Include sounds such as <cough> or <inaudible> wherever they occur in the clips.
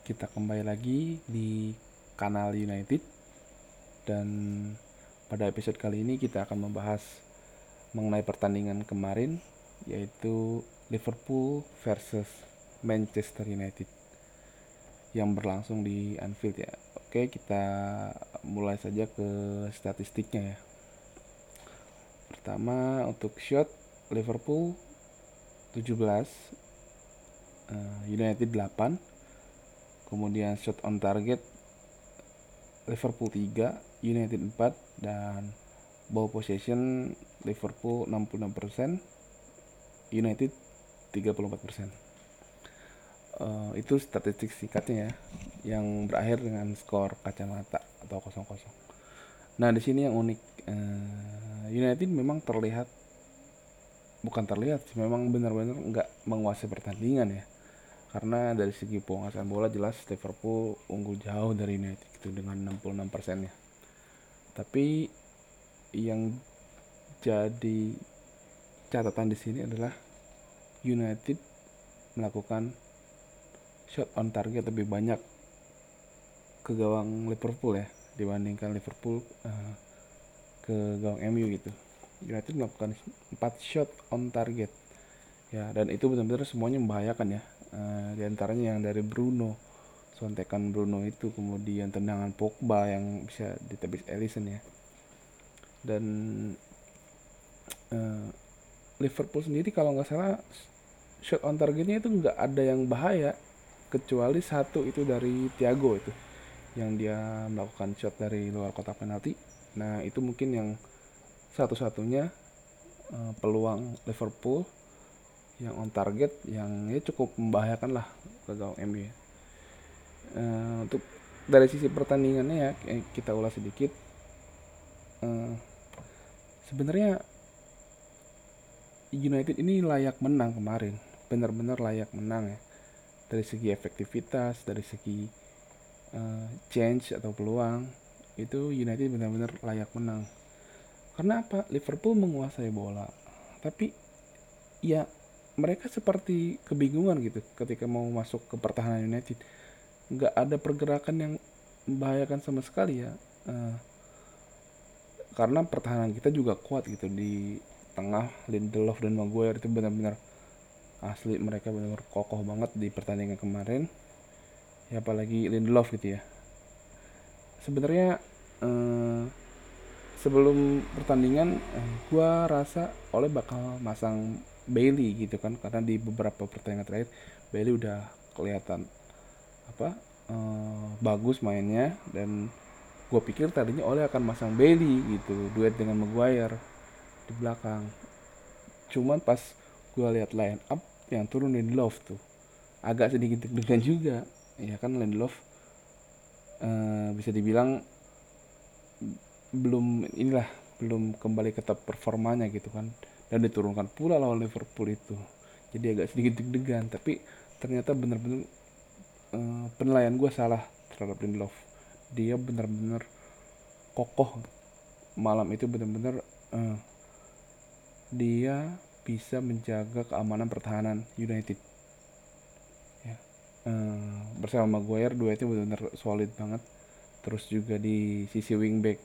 kita kembali lagi di kanal United dan pada episode kali ini kita akan membahas mengenai pertandingan kemarin yaitu Liverpool versus Manchester United yang berlangsung di Anfield ya. Oke, kita mulai saja ke statistiknya ya. Pertama untuk shot Liverpool 17 eh, United 8 kemudian shot on target Liverpool 3 United 4 dan ball possession Liverpool 66% United 34% uh, itu statistik singkatnya ya yang berakhir dengan skor kacamata atau 0-0 nah di sini yang unik uh, United memang terlihat bukan terlihat sih memang benar-benar nggak menguasai pertandingan ya karena dari segi penguasaan bola jelas Liverpool unggul jauh dari United itu dengan 66 persennya. Tapi yang jadi catatan di sini adalah United melakukan shot on target lebih banyak ke gawang Liverpool ya dibandingkan Liverpool uh, ke gawang MU gitu. United melakukan 4 shot on target ya dan itu benar-benar semuanya membahayakan ya. Uh, di antaranya yang dari Bruno sontekan Bruno itu kemudian tendangan Pogba yang bisa ditebis Ellison ya. Dan uh, Liverpool sendiri kalau nggak salah shot on targetnya itu nggak ada yang bahaya kecuali satu itu dari Thiago itu yang dia melakukan shot dari luar kotak penalti. Nah itu mungkin yang satu-satunya uh, peluang Liverpool yang on target yang ya cukup membahayakan lah ke gawang MU. Uh, untuk dari sisi pertandingannya ya kita ulas sedikit. Uh, Sebenarnya United ini layak menang kemarin, benar-benar layak menang ya. Dari segi efektivitas, dari segi uh, change atau peluang itu United benar-benar layak menang. Karena apa? Liverpool menguasai bola, tapi ya mereka seperti kebingungan gitu ketika mau masuk ke pertahanan United. Nggak ada pergerakan yang membahayakan sama sekali ya uh, karena pertahanan kita juga kuat gitu di tengah Lindelof dan Maguire itu benar-benar asli mereka benar-benar kokoh banget di pertandingan kemarin. Ya apalagi Lindelof gitu ya. Sebenarnya uh, sebelum pertandingan uh, gua rasa oleh bakal masang Bailey gitu kan karena di beberapa pertandingan terakhir Bailey udah kelihatan apa uh, bagus mainnya dan gue pikir tadinya Oleh akan masang Bailey gitu duet dengan Maguire di belakang. Cuman pas gue lihat line up yang turun Lindelof tuh agak sedikit deg-degan juga. Ya kan Lindelof uh, bisa dibilang belum inilah belum kembali ke top performanya gitu kan dan diturunkan pula lawan Liverpool itu. Jadi agak sedikit deg-degan tapi ternyata benar-benar uh, penilaian gue salah terhadap Lindelof. Dia benar-benar kokoh malam itu benar-benar uh, dia bisa menjaga keamanan pertahanan United. Ya uh, bersama Maguire dua itu benar-benar solid banget. Terus juga di sisi wingback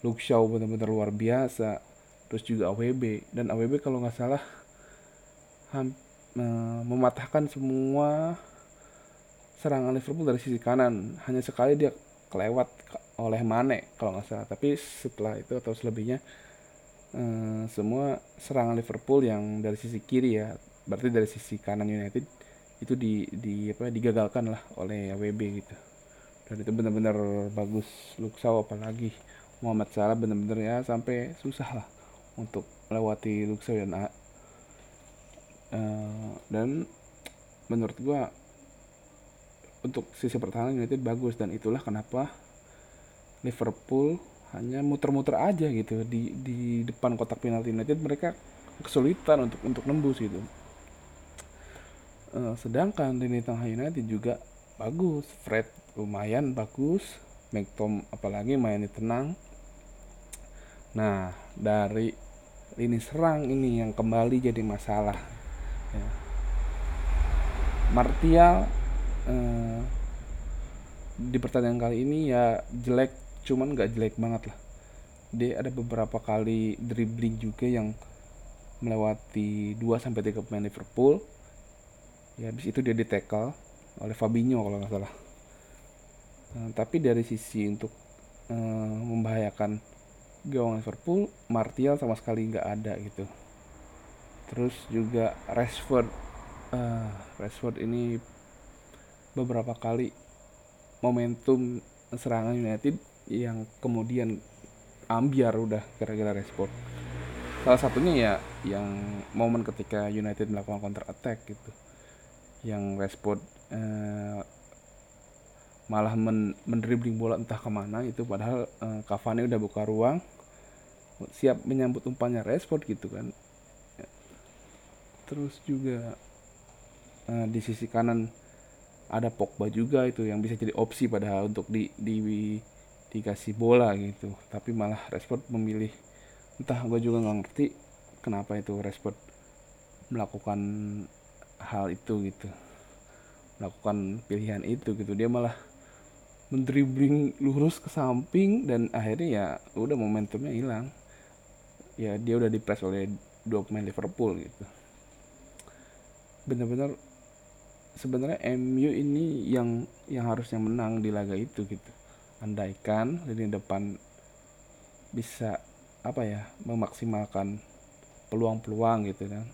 Luke Shaw benar-benar luar biasa terus juga AWB dan AWB kalau nggak salah e, mematahkan semua serangan Liverpool dari sisi kanan. Hanya sekali dia kelewat oleh Mane kalau nggak salah. Tapi setelah itu atau selebihnya e, semua serangan Liverpool yang dari sisi kiri ya berarti dari sisi kanan United itu di, di apa digagalkan lah oleh AWB gitu. Dan itu benar-benar bagus. Luxau apalagi Muhammad Salah benar-benar ya sampai susah lah untuk melewati Luxor dan. Uh, dan menurut gua untuk sisi pertahanan United bagus dan itulah kenapa Liverpool hanya muter-muter aja gitu di di depan kotak penalti United mereka kesulitan untuk untuk nembus gitu. Uh, sedangkan di tengah United juga bagus, Fred lumayan bagus, McTom apalagi mainnya tenang. Nah dari lini serang ini yang kembali jadi masalah. Ya. Martial uh, di pertandingan kali ini ya jelek cuman nggak jelek banget lah dia ada beberapa kali dribbling juga yang melewati 2 sampai 3 pemain Liverpool ya habis itu dia di tackle oleh Fabinho kalau nggak salah uh, tapi dari sisi untuk uh, membahayakan gawang Liverpool Martial sama sekali nggak ada gitu. Terus juga Rashford. Uh, Rashford ini beberapa kali momentum serangan United yang kemudian ambiar udah gara-gara Rashford. Salah satunya ya yang momen ketika United melakukan counter attack gitu. Yang Rashford uh, malah men mendribling bola entah ke mana itu padahal uh, Cavani udah buka ruang siap menyambut umpannya Rashford gitu kan. Terus juga uh, di sisi kanan ada Pogba juga itu yang bisa jadi opsi padahal untuk di, di dikasih bola gitu. Tapi malah Rashford memilih entah gue juga nggak ngerti kenapa itu Rashford melakukan hal itu gitu. Melakukan pilihan itu gitu. Dia malah mendribling lurus ke samping dan akhirnya ya udah momentumnya hilang. Ya dia udah dipres oleh dua pemain Liverpool gitu. Benar-benar sebenarnya MU ini yang yang harusnya menang di laga itu gitu. Andaikan lini depan bisa apa ya memaksimalkan peluang-peluang gitu kan.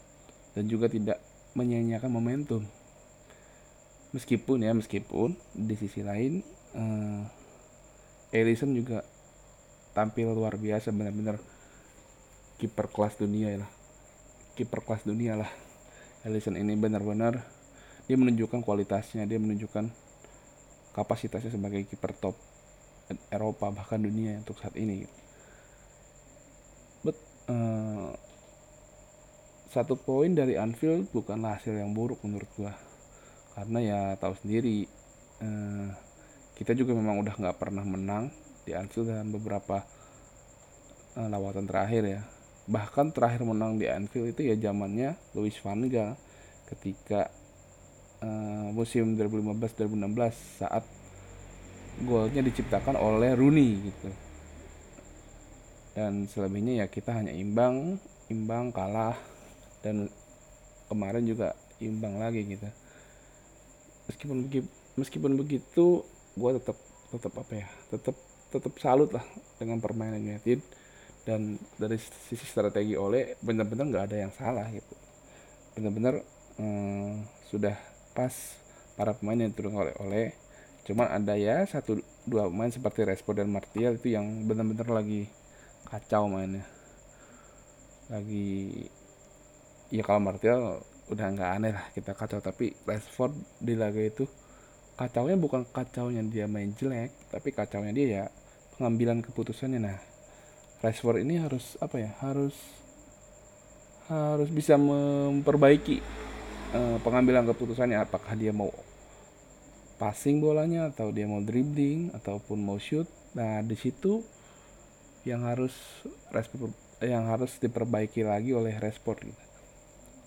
Dan juga tidak menyia-nyiakan momentum. Meskipun ya meskipun di sisi lain uh, Ellison juga tampil luar biasa benar-benar kiper kelas dunia lah. Kiper kelas dunia lah. Ellison ini benar-benar dia menunjukkan kualitasnya dia menunjukkan kapasitasnya sebagai kiper top Eropa bahkan dunia untuk saat ini. But, uh, satu poin dari Anfield bukanlah hasil yang buruk menurut gua. Karena ya tahu sendiri uh, kita juga memang udah nggak pernah menang di Anfield dalam beberapa uh, lawatan terakhir ya. Bahkan terakhir menang di Anfield itu ya zamannya Luis van Gaal ketika uh, musim 2015-2016 saat golnya diciptakan oleh Rooney gitu. Dan selebihnya ya kita hanya imbang imbang kalah dan kemarin juga imbang lagi gitu. Meskipun meskipun begitu gue tetap tetap apa ya tetap tetap salut lah dengan permainan United. Dan dari sisi strategi oleh benar-benar nggak ada yang salah gitu. Benar-benar hmm, sudah pas para pemain yang turun oleh oleh cuman ada ya satu dua pemain seperti Respo dan Martial itu yang benar-benar lagi kacau mainnya. Lagi ya kalau Martial udah nggak aneh lah kita kacau. Tapi Rashford di laga itu kacaunya bukan kacaunya dia main jelek tapi kacaunya dia ya pengambilan keputusannya. Nah Rashford ini harus apa ya harus harus bisa memperbaiki uh, pengambilan keputusannya. Apakah dia mau passing bolanya atau dia mau dribbling ataupun mau shoot. Nah di situ yang harus Rashford yang harus diperbaiki lagi oleh Rashford gitu.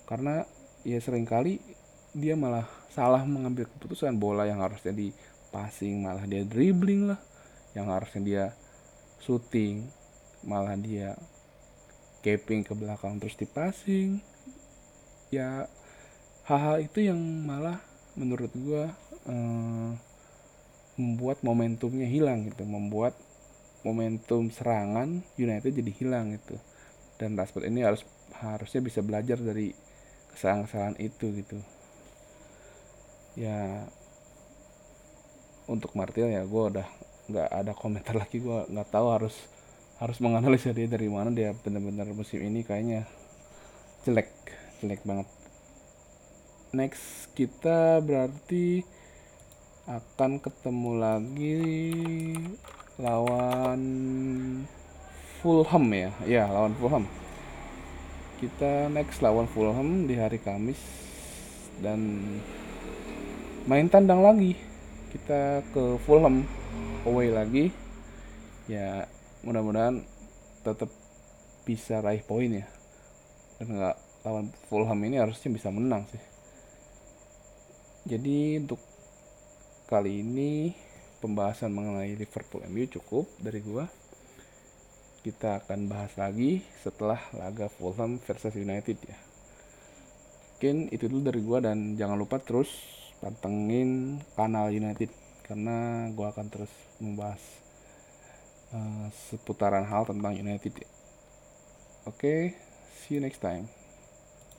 karena ya sering kali dia malah salah mengambil keputusan. Bola yang harusnya di passing malah dia dribbling lah. Yang harusnya dia shooting malah dia caping ke belakang terus di passing. Ya hal-hal itu yang malah menurut gua eh, membuat momentumnya hilang gitu. Membuat momentum serangan United jadi hilang gitu. Dan Rashford ini harus harusnya bisa belajar dari kesalahan-kesalahan itu gitu ya untuk Martial ya gue udah nggak ada komentar <laughs> lagi. Gue nggak tahu harus harus menganalisa dia dari mana. Dia benar-benar musim ini kayaknya jelek jelek banget. Next kita berarti akan ketemu lagi lawan Fulham ya. Ya lawan Fulham. Kita next lawan Fulham di hari Kamis. Dan main tandang lagi. Kita ke Fulham away lagi. Ya mudah-mudahan tetap bisa raih poin ya. Dan nggak lawan Fulham ini harusnya bisa menang sih. Jadi untuk kali ini pembahasan mengenai Liverpool MU cukup dari gua. Kita akan bahas lagi setelah laga Fulham versus United ya. Mungkin itu dulu dari gua dan jangan lupa terus pantengin kanal United karena gua akan terus membahas uh, seputaran hal tentang United. Oke, okay, see you next time.